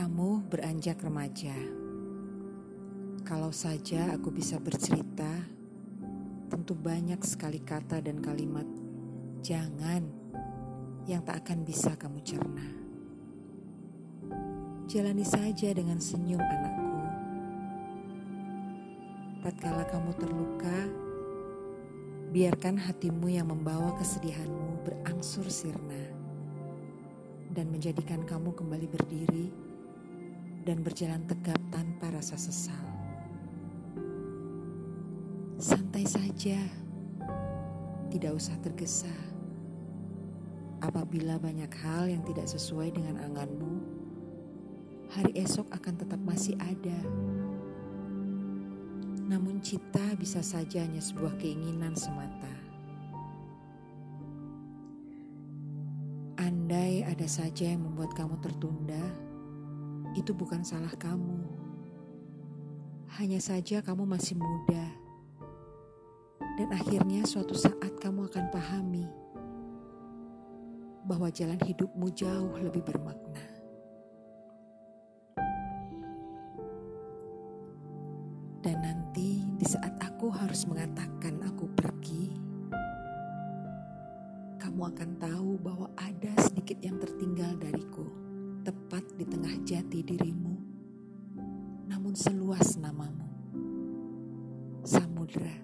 Beranjak remaja, kalau saja aku bisa bercerita, tentu banyak sekali kata dan kalimat "jangan" yang tak akan bisa kamu cerna. Jalani saja dengan senyum, anakku. Tatkala kamu terluka, biarkan hatimu yang membawa kesedihanmu berangsur sirna dan menjadikan kamu kembali berdiri dan berjalan tegap tanpa rasa sesal. Santai saja, tidak usah tergesa. Apabila banyak hal yang tidak sesuai dengan anganmu, hari esok akan tetap masih ada. Namun cita bisa saja hanya sebuah keinginan semata. Andai ada saja yang membuat kamu tertunda, itu bukan salah kamu. Hanya saja kamu masih muda. Dan akhirnya suatu saat kamu akan pahami bahwa jalan hidupmu jauh lebih bermakna. Dan nanti di saat aku harus mengatakan aku pergi, kamu akan tahu bahwa ada sedikit yang tertinggal tengah jati dirimu, namun seluas namamu, Samudra.